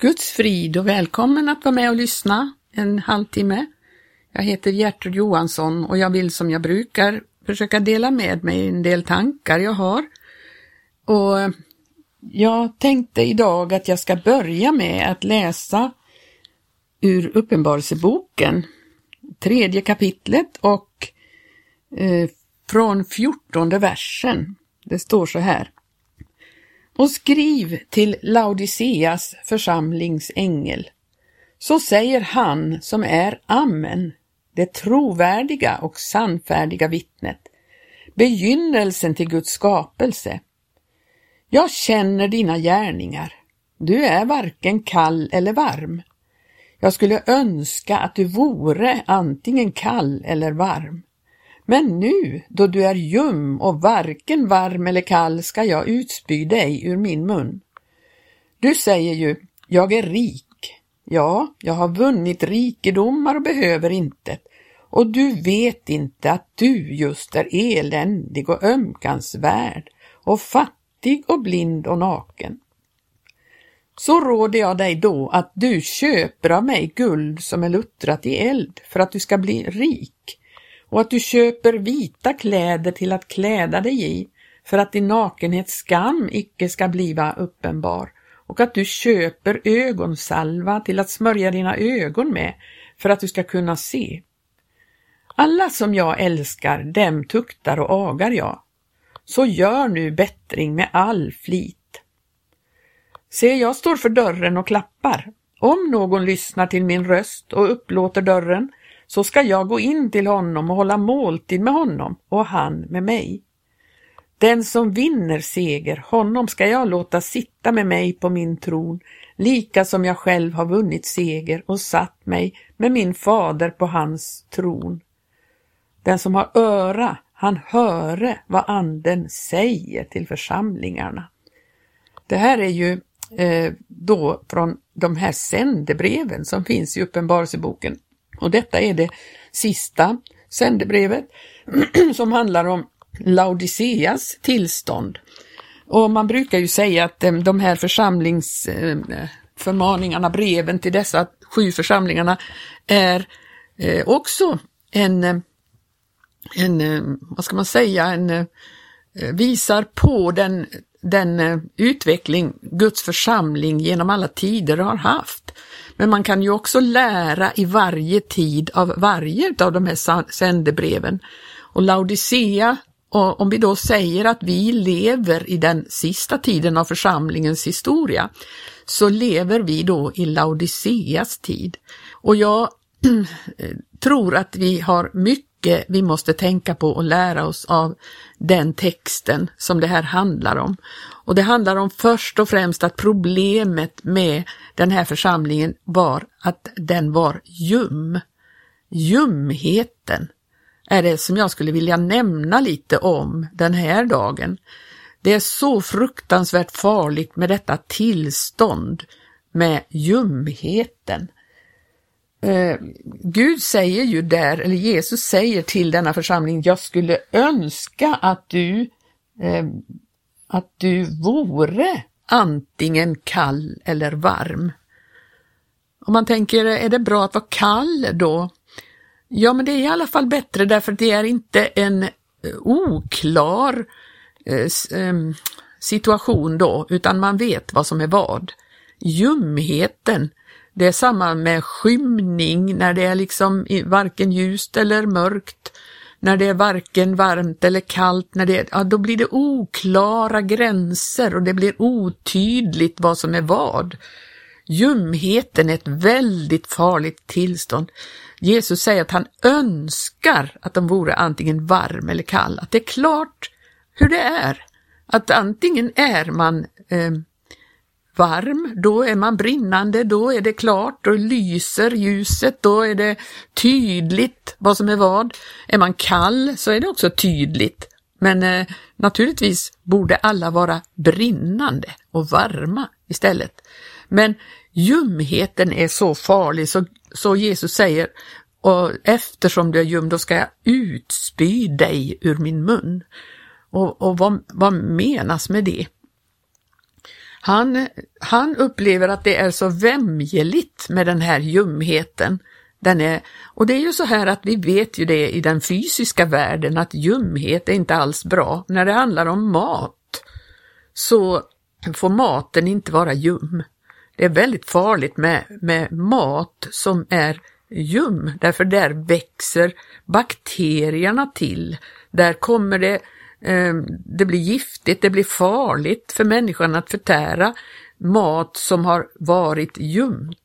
Guds frid och välkommen att vara med och lyssna en halvtimme. Jag heter Gertrud Johansson och jag vill som jag brukar försöka dela med mig en del tankar jag har. Och jag tänkte idag att jag ska börja med att läsa ur Uppenbarelseboken, tredje kapitlet och eh, från fjortonde versen. Det står så här. Och skriv till Laodiceas församlingsängel. Så säger han som är Amen, det trovärdiga och sannfärdiga vittnet, begynnelsen till Guds skapelse. Jag känner dina gärningar. Du är varken kall eller varm. Jag skulle önska att du vore antingen kall eller varm. Men nu, då du är ljum och varken varm eller kall, ska jag utspy dig ur min mun. Du säger ju, jag är rik. Ja, jag har vunnit rikedomar och behöver intet. Och du vet inte att du just är eländig och ömkansvärd och fattig och blind och naken. Så råder jag dig då att du köper av mig guld som är luttrat i eld för att du ska bli rik och att du köper vita kläder till att kläda dig i för att din nakenhets skam icke ska bliva uppenbar och att du köper ögonsalva till att smörja dina ögon med för att du ska kunna se. Alla som jag älskar, dem tuktar och agar jag. Så gör nu bättring med all flit. Se, jag står för dörren och klappar. Om någon lyssnar till min röst och upplåter dörren så ska jag gå in till honom och hålla måltid med honom och han med mig. Den som vinner seger, honom ska jag låta sitta med mig på min tron, lika som jag själv har vunnit seger och satt mig med min fader på hans tron. Den som har öra, han höre vad anden säger till församlingarna. Det här är ju eh, då från de här sändebreven som finns i Uppenbarelseboken. Och detta är det sista sändebrevet som handlar om Laodiceas tillstånd. Och man brukar ju säga att eh, de här församlingsförmaningarna, eh, breven till dessa sju församlingarna är eh, också en, en, vad ska man säga, en, visar på den, den eh, utveckling Guds församling genom alla tider har haft. Men man kan ju också lära i varje tid av varje av de här sändebreven. Och Laodicea, och om vi då säger att vi lever i den sista tiden av församlingens historia, så lever vi då i Laodiceas tid. Och jag eh, tror att vi har mycket Eh, vi måste tänka på och lära oss av den texten som det här handlar om. Och det handlar om först och främst att problemet med den här församlingen var att den var ljum. Ljumheten är det som jag skulle vilja nämna lite om den här dagen. Det är så fruktansvärt farligt med detta tillstånd med ljumheten. Eh, Gud säger ju där, eller Jesus säger till denna församling, jag skulle önska att du eh, att du vore antingen kall eller varm. Om man tänker, är det bra att vara kall då? Ja, men det är i alla fall bättre därför att det är inte en eh, oklar eh, ehm, situation då, utan man vet vad som är vad. Ljumheten, det är samma med skymning när det är liksom varken ljust eller mörkt när det är varken varmt eller kallt, när det är, ja, då blir det oklara gränser och det blir otydligt vad som är vad. Ljumheten är ett väldigt farligt tillstånd. Jesus säger att han önskar att de vore antingen varm eller kall, att det är klart hur det är. Att antingen är man eh, varm, då är man brinnande, då är det klart, då lyser ljuset, då är det tydligt vad som är vad. Är man kall så är det också tydligt. Men eh, naturligtvis borde alla vara brinnande och varma istället. Men ljumheten är så farlig så, så Jesus säger och eftersom du är ljum, då ska jag utspy dig ur min mun. Och, och vad, vad menas med det? Han, han upplever att det är så vämjeligt med den här ljumheten. Den är, och det är ju så här att vi vet ju det i den fysiska världen att ljumhet är inte alls bra. När det handlar om mat så får maten inte vara ljum. Det är väldigt farligt med, med mat som är ljum, därför där växer bakterierna till. Där kommer det, Eh, det blir giftigt, det blir farligt för människan att förtära mat som har varit ljumt.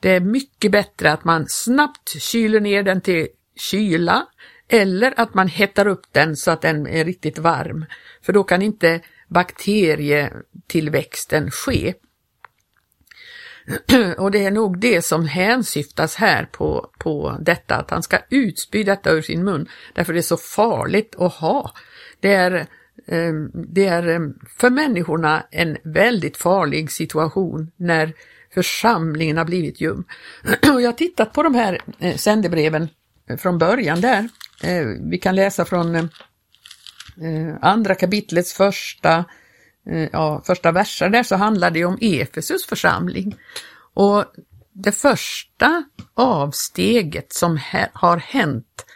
Det är mycket bättre att man snabbt kyler ner den till kyla eller att man hettar upp den så att den är riktigt varm. För då kan inte bakterietillväxten ske. Och det är nog det som hänsyftas här på, på detta, att han ska utspy detta ur sin mun, därför det är så farligt att ha. Det är, eh, det är eh, för människorna en väldigt farlig situation när församlingen har blivit ljum. Jag har tittat på de här eh, sändebreven från början där. Vi kan läsa från andra kapitlets första ja, första verser där så handlar det om Efesus församling. Och det första avsteget som har hänt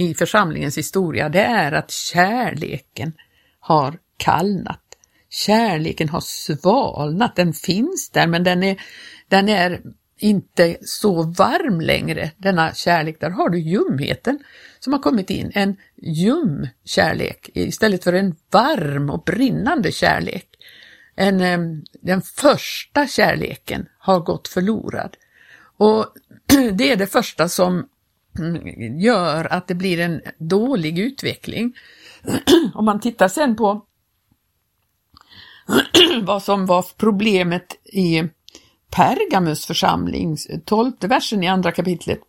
i församlingens historia, det är att kärleken har kallnat. Kärleken har svalnat, den finns där men den är, den är inte så varm längre, denna kärlek. Där har du ljumheten som har kommit in, en ljum kärlek istället för en varm och brinnande kärlek. En, den första kärleken har gått förlorad. Och det är det första som gör att det blir en dålig utveckling. Om man tittar sen på vad som var problemet i Pergamus församling, tolfte versen i andra kapitlet,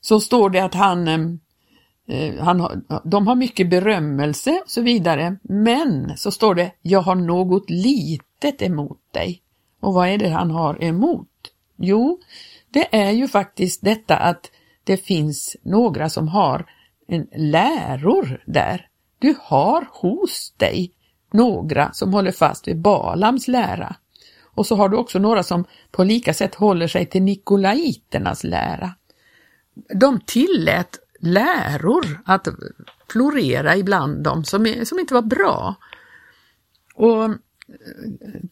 så står det att han, eh, eh, han de har mycket berömmelse och så vidare, men så står det, jag har något litet emot dig. Och vad är det han har emot? Jo, det är ju faktiskt detta att det finns några som har en läror där. Du har hos dig några som håller fast vid Balams lära. Och så har du också några som på lika sätt håller sig till nikolaiternas lära. De tillät läror att florera ibland dem som, som inte var bra. Och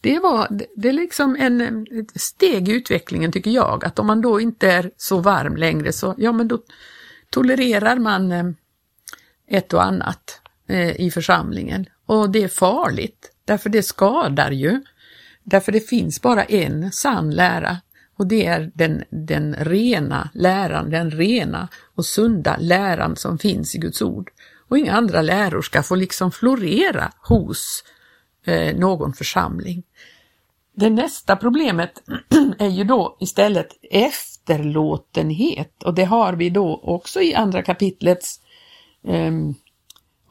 det var det är liksom en ett steg i utvecklingen tycker jag, att om man då inte är så varm längre så ja men då tolererar man eh, ett och annat eh, i församlingen. Och det är farligt, därför det skadar ju. Därför det finns bara en sann lära och det är den, den rena läran, den rena och sunda läran som finns i Guds ord. Och inga andra läror ska få liksom florera hos eh, någon församling. Det nästa problemet är ju då istället efterlåtenhet och det har vi då också i andra kapitlets eh,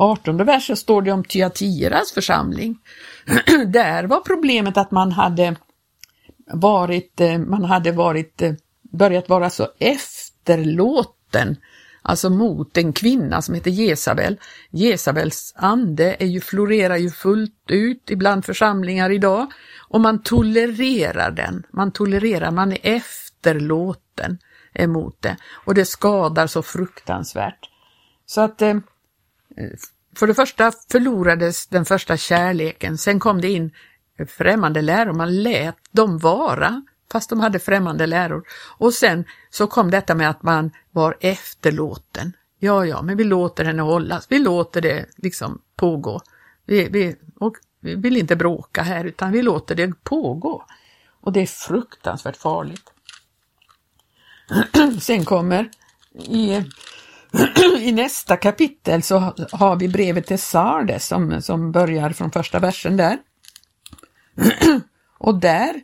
18 vers står det om Tyatiras församling. Där var problemet att man hade varit, eh, man hade varit, eh, börjat vara så efterlåten, alltså mot en kvinna som heter Jesabel. Jesabels ande är ju, florerar ju fullt ut ibland församlingar idag. Och man tolererar den, man tolererar, man är efterlåten emot det. Och det skadar så fruktansvärt. Så att eh, för det första förlorades den första kärleken, sen kom det in främmande läror, man lät dem vara fast de hade främmande läror. Och sen så kom detta med att man var efterlåten. Ja, ja, men vi låter henne hållas, vi låter det liksom pågå. Vi, vi, och vi vill inte bråka här utan vi låter det pågå. Och det är fruktansvärt farligt. sen kommer i I nästa kapitel så har vi brevet till Sardes som, som börjar från första versen där. Och där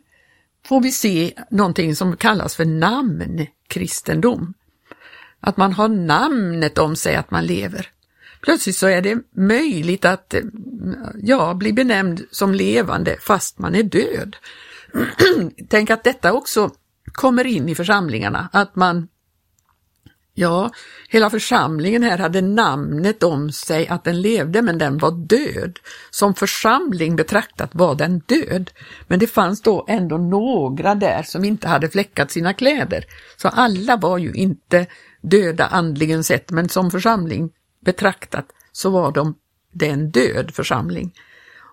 får vi se någonting som kallas för namnkristendom. Att man har namnet om sig att man lever. Plötsligt så är det möjligt att eh, ja, bli benämnd som levande fast man är död. Tänk att detta också kommer in i församlingarna, att man Ja, hela församlingen här hade namnet om sig att den levde, men den var död. Som församling betraktat var den död, men det fanns då ändå några där som inte hade fläckat sina kläder. Så alla var ju inte döda andligen sett, men som församling betraktat så var de det en död församling.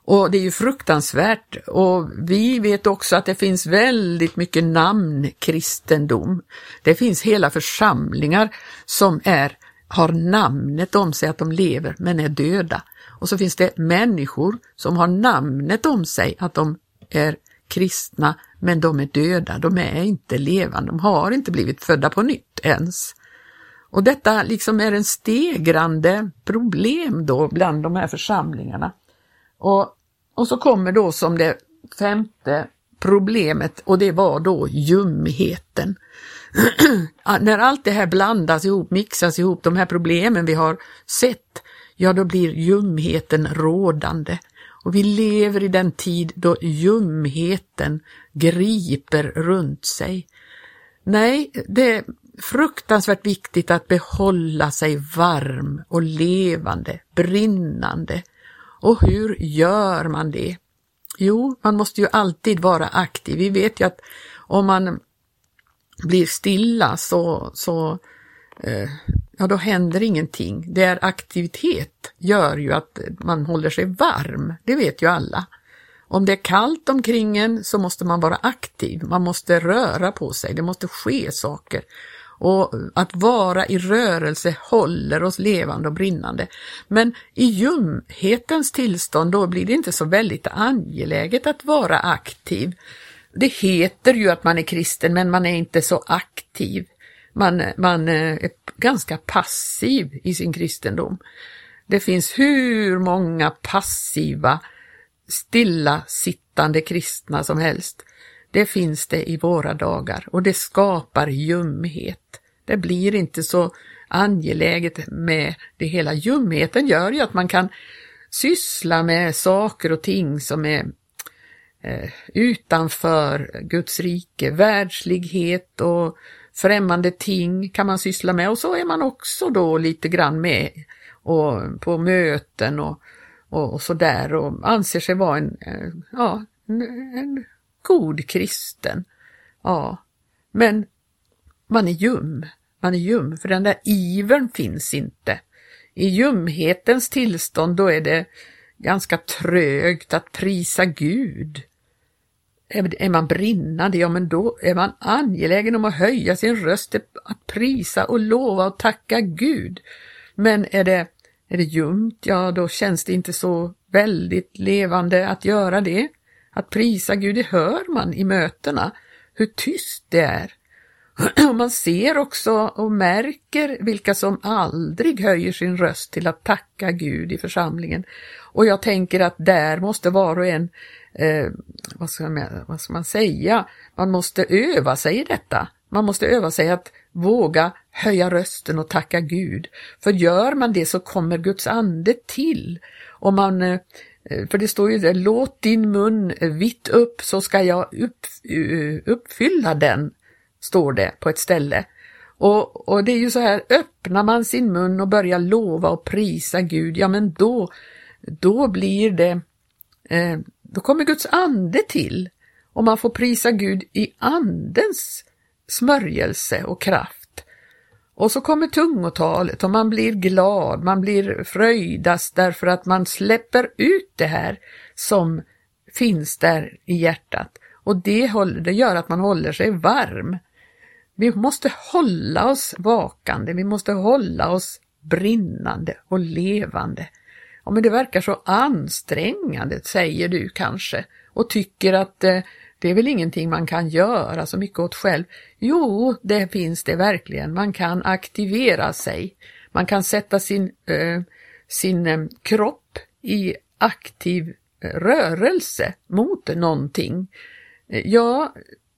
Och det är ju fruktansvärt och vi vet också att det finns väldigt mycket namnkristendom. Det finns hela församlingar som är, har namnet om sig att de lever men är döda. Och så finns det människor som har namnet om sig att de är kristna men de är döda, de är inte levande, de har inte blivit födda på nytt ens. Och detta liksom är en stegrande problem då bland de här församlingarna. Och, och så kommer då som det femte problemet och det var då ljumheten. Ah, när allt det här blandas ihop, mixas ihop, de här problemen vi har sett, ja då blir ljumheten rådande. Och vi lever i den tid då ljumheten griper runt sig. Nej, det, är fruktansvärt viktigt att behålla sig varm och levande, brinnande. Och hur gör man det? Jo, man måste ju alltid vara aktiv. Vi vet ju att om man blir stilla så, så eh, ja, då händer ingenting. Det är aktivitet gör ju att man håller sig varm, det vet ju alla. Om det är kallt omkring en så måste man vara aktiv, man måste röra på sig, det måste ske saker och att vara i rörelse håller oss levande och brinnande. Men i ljumhetens tillstånd då blir det inte så väldigt angeläget att vara aktiv. Det heter ju att man är kristen men man är inte så aktiv. Man, man eh, är ganska passiv i sin kristendom. Det finns hur många passiva, stillasittande kristna som helst. Det finns det i våra dagar och det skapar ljumhet. Det blir inte så angeläget med det hela. Ljumheten gör ju att man kan syssla med saker och ting som är eh, utanför Guds rike, världslighet och främmande ting kan man syssla med och så är man också då lite grann med och på möten och, och, och sådär och anser sig vara en, eh, ja, en, en god kristen. Ja, men man är ljum. Man är ljum, för den där ivern finns inte. I ljumhetens tillstånd då är det ganska trögt att prisa Gud. Är man brinnande, ja men då är man angelägen om att höja sin röst att prisa och lova och tacka Gud. Men är det, är det ljumt, ja då känns det inte så väldigt levande att göra det. Att prisa Gud, det hör man i mötena, hur tyst det är. Och man ser också och märker vilka som aldrig höjer sin röst till att tacka Gud i församlingen. Och jag tänker att där måste var och en, eh, vad, ska man, vad ska man säga, man måste öva sig i detta. Man måste öva sig att våga höja rösten och tacka Gud. För gör man det så kommer Guds ande till. Och man Eh, Eh, för det står ju där, låt din mun eh, vitt upp så ska jag upp, eh, uppfylla den, står det på ett ställe. Och, och det är ju så här, öppnar man sin mun och börjar lova och prisa Gud, ja men då, då blir det, eh, då kommer Guds ande till och man får prisa Gud i andens smörjelse och kraft. Och så kommer tungotalet och man blir glad, man blir fröjdas därför att man släpper ut det här som finns där i hjärtat. Och det, håller, det gör att man håller sig varm. Vi måste hålla oss vakande, vi måste hålla oss brinnande och levande. Ja, men det verkar så ansträngande, säger du kanske, och tycker att eh, det är väl ingenting man kan göra så mycket åt själv. Jo, det finns det verkligen. Man kan aktivera sig. Man kan sätta sin, eh, sin eh, kropp i aktiv rörelse mot någonting. Eh, ja,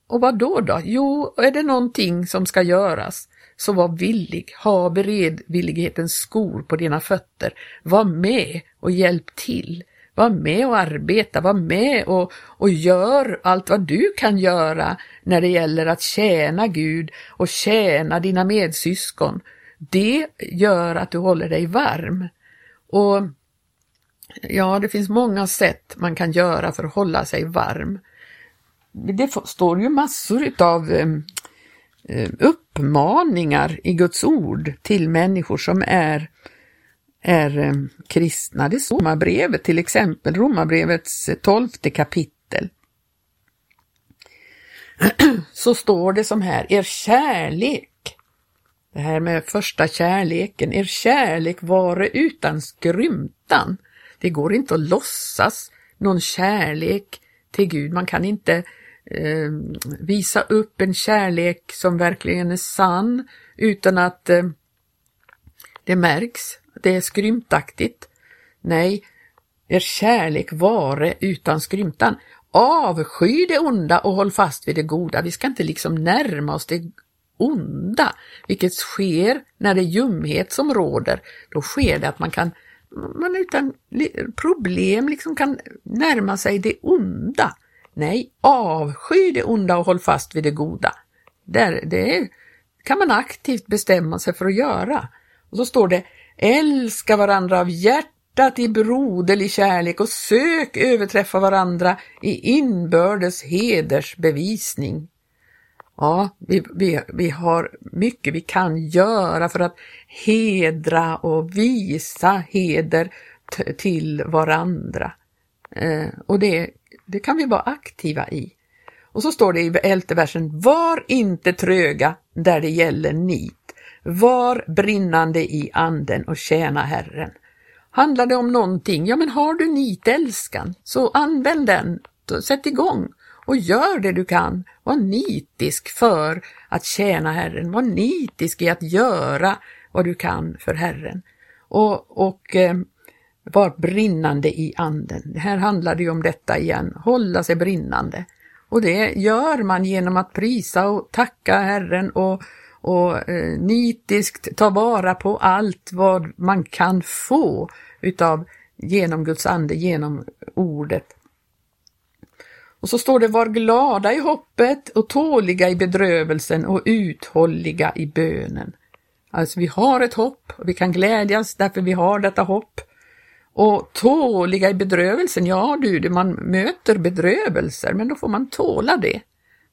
och vad då då? Jo, är det någonting som ska göras, så var villig, ha beredvillighetens skor på dina fötter, var med och hjälp till. Var med och arbeta, var med och, och gör allt vad du kan göra när det gäller att tjäna Gud och tjäna dina medsyskon. det gör att du håller dig varm. Och ja, det finns många sätt man kan göra för att hålla sig varm. Det står ju massor av ehm, ehm, uppmaningar i Guds ord till människor som är är eh, kristna. Det står Romarbrevet till exempel, Romarbrevets eh, tolfte kapitel. Så står det som här, er kärlek, det här med första kärleken, er kärlek vare utan skrymtan. Det går inte att låtsas någon kärlek till Gud. Man kan inte eh, visa upp en kärlek som verkligen är sann utan att eh, det märks det är skrymtaktigt. Nej, er kärlek vare utan skrymtan. Avsky det onda och håll fast vid det goda. Vi ska inte liksom närma oss det onda, vilket sker när det är ljumhet som råder. Då sker det att man kan man utan problem liksom kan närma sig det onda. Nej, avsky det onda och håll fast vid det goda. Där, det kan man aktivt bestämma sig för att göra. Och så står det Älska varandra av hjärtat i broderlig kärlek och sök överträffa varandra i inbördes hedersbevisning. Ja, vi, vi, vi har mycket vi kan göra för att hedra och visa heder till varandra. Eh, och det, det kan vi vara aktiva i. Och så står det i elfte versen, var inte tröga där det gäller nit var brinnande i anden och tjäna Herren. Handlar det om någonting, ja men har du nitälskan, så använd den, sätt igång och gör det du kan. Var nitisk för att tjäna Herren, var nitisk i att göra vad du kan för Herren. Och, och eh, var brinnande i anden. Det här handlar det ju om detta igen, hålla sig brinnande. Och det gör man genom att prisa och tacka Herren och och eh, nitiskt ta vara på allt vad man kan få utav genom Guds ande, genom ordet. Och så står det var glada i hoppet och tåliga i bedrövelsen och uthålliga i bönen. Alltså vi har ett hopp och vi kan glädjas därför vi har detta hopp. Och tåliga i bedrövelsen, ja du, man möter bedrövelser men då får man tåla det.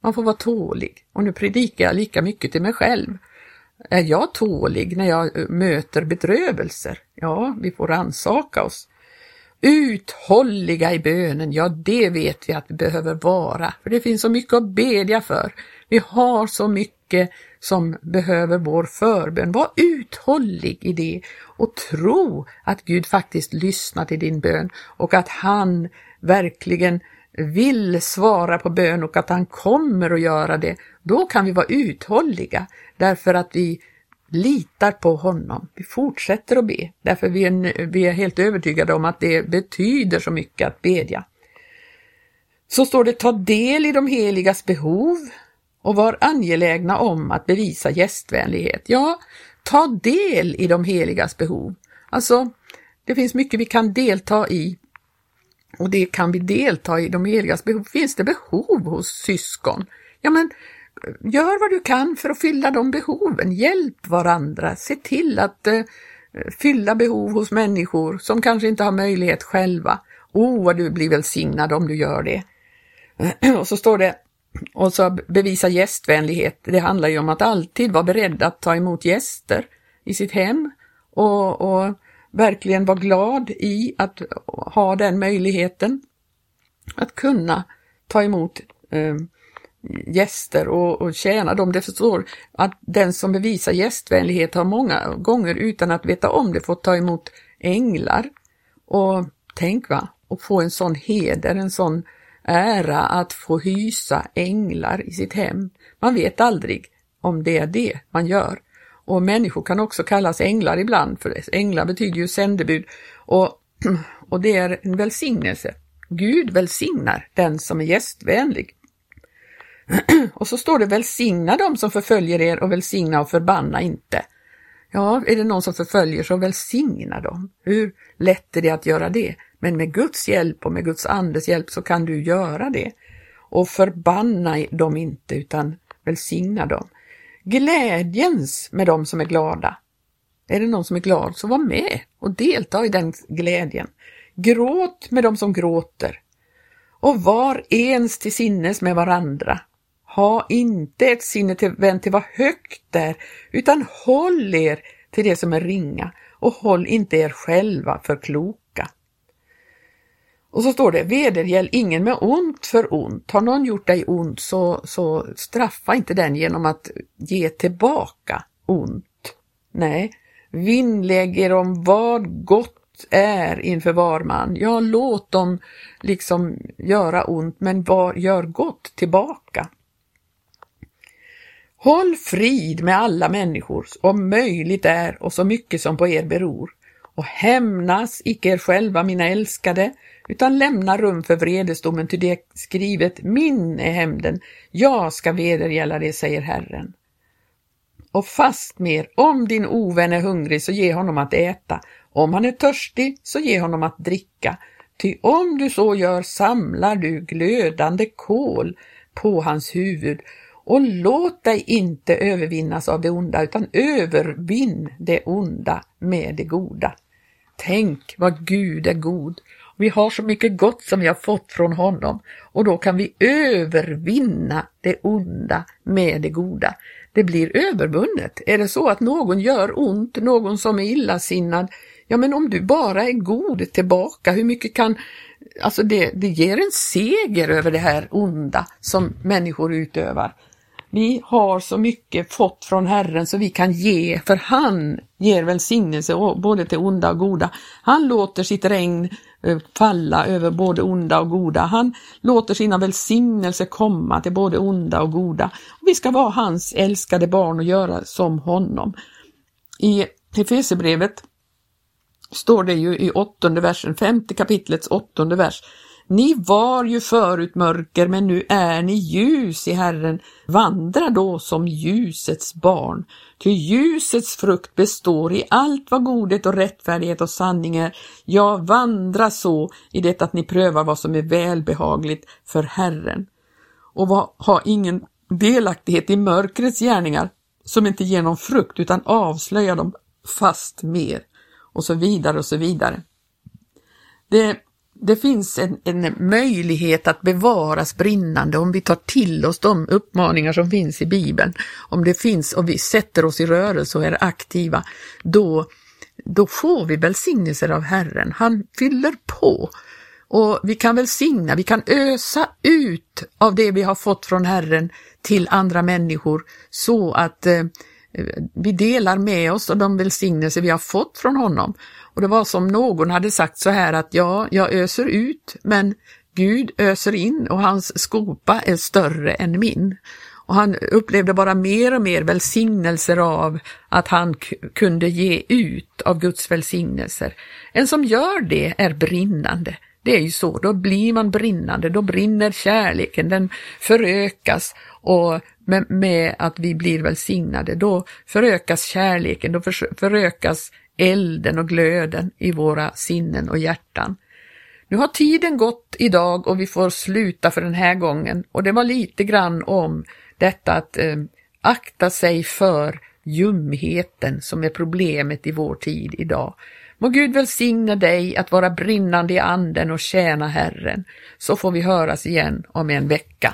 Man får vara tålig. Och nu predikar jag lika mycket till mig själv. Är jag tålig när jag eh, möter bedrövelser? Ja, vi får ansaka oss. Uthålliga i bönen, ja det vet vi att vi behöver vara, för det finns så mycket att bedja för. Vi har så mycket som behöver vår förbön. Var uthållig i det och tro att Gud faktiskt lyssnar till din bön och att han verkligen vill svara på bön och att han kommer att göra det, då kan vi vara uthålliga därför att vi litar på honom. Vi fortsätter att be därför vi är, vi är helt övertygade om att det betyder så mycket att bedja. Så står det ta del i de heligas behov och var angelägna om att bevisa gästvänlighet. Ja, ta del i de heligas behov. Alltså, det finns mycket vi kan delta i och det kan vi delta i de heligas behov. Finns det behov hos syskon? Ja, men eh, gör vad du kan för att fylla de behoven. Hjälp varandra. Se till att eh, fylla behov hos människor som kanske inte har möjlighet själva. Oh, vad du blir välsignad om du gör det. Och så står det, och så bevisa gästvänlighet. Det handlar ju om att alltid vara beredd att ta emot gäster i sitt hem och, och verkligen var glad i att ha den möjligheten. Att kunna ta emot eh, gäster och, och tjäna dem. Det förstår att den som bevisar gästvänlighet har många gånger utan att veta om det fått ta emot änglar. Och tänk va, och få en sån heder, en sån ära att få hysa änglar i sitt hem. Man vet aldrig om det är det man gör. Och människor kan också kallas änglar ibland, för änglar betyder ju sändebud. Och, och det är en välsignelse. Gud välsignar den som är gästvänlig. Och så står det välsigna dem som förföljer er och välsigna och förbanna inte. Ja, är det någon som förföljer så välsigna dem. Hur lätt är det att göra det? Men med Guds hjälp och med Guds andes hjälp så kan du göra det. Och förbanna dem inte utan välsigna dem. Glädjens med dem som är glada. Är det någon som är glad, så var med och delta i den glädjen. Gråt med dem som gråter och var ens till sinnes med varandra. Ha inte ett sinne till, vänt till vad högt är, utan håll er till det som är ringa och håll inte er själva för kloka. Och så står det, vedergäll ingen med ont för ont. Har någon gjort dig ont så, så straffa inte den genom att ge tillbaka ont. Nej, vinnlägg er om vad gott är inför var man. Ja, låt dem liksom göra ont, men var, gör gott tillbaka. Håll frid med alla människor, om möjligt är och så mycket som på er beror. Och hämnas icke er själva, mina älskade, utan lämna rum för vredesdomen, ty det är skrivet, min är hämnden, jag ska vedergälla det, säger Herren. Och fast mer, om din ovän är hungrig, så ge honom att äta, om han är törstig, så ge honom att dricka, ty om du så gör samlar du glödande kol på hans huvud och låt dig inte övervinnas av det onda utan övervinn det onda med det goda. Tänk vad Gud är god. Vi har så mycket gott som vi har fått från honom och då kan vi övervinna det onda med det goda. Det blir övervunnet. Är det så att någon gör ont, någon som är illasinnad, ja men om du bara är god tillbaka, hur mycket kan Alltså det, det ger en seger över det här onda som människor utövar. Vi har så mycket fått från Herren så vi kan ge, för han ger välsignelse både till onda och goda. Han låter sitt regn eh, falla över både onda och goda. Han låter sina välsignelser komma till både onda och goda. Vi ska vara hans älskade barn och göra som honom. I Efesierbrevet står det ju i åttonde versen, femte kapitlets åttonde vers. Ni var ju förut mörker, men nu är ni ljus i Herren. Vandra då som ljusets barn. Ty ljusets frukt består i allt vad godhet och rättfärdighet och sanning är. Ja, vandra så i det att ni prövar vad som är välbehagligt för Herren. Och ha ingen delaktighet i mörkrets gärningar som inte ger någon frukt utan avslöjar dem fast mer och så vidare och så vidare. Det det finns en, en, möjlighet att bevaras brinnande om vi tar till oss de uppmaningar som finns i Bibeln. Om det finns och vi sätter oss i rörelse och är aktiva, då, då får vi välsignelser av Herren. Han fyller på och vi kan välsigna, vi kan ösa ut av det vi har fått från Herren till andra människor så att eh, vi delar med oss av de välsignelser vi har fått från honom. Och det var som någon hade sagt så här att ja, jag öser ut, men Gud öser in och hans skopa är större än min. Och han upplevde bara mer och mer välsignelser av att han kunde ge ut av Guds välsignelser. En som gör det är brinnande. Det är ju så, då blir man brinnande, då brinner kärleken, den förökas och med, med att vi blir välsignade, då förökas kärleken, då för, förökas elden och glöden i våra sinnen och hjärtan. Nu har tiden gått idag och vi får sluta för den här gången och det var lite grann om detta att eh, akta sig för ljumheten som är problemet i vår tid idag. Må Gud välsigna dig att vara brinnande i anden och tjäna Herren, så får vi höras igen om en vecka.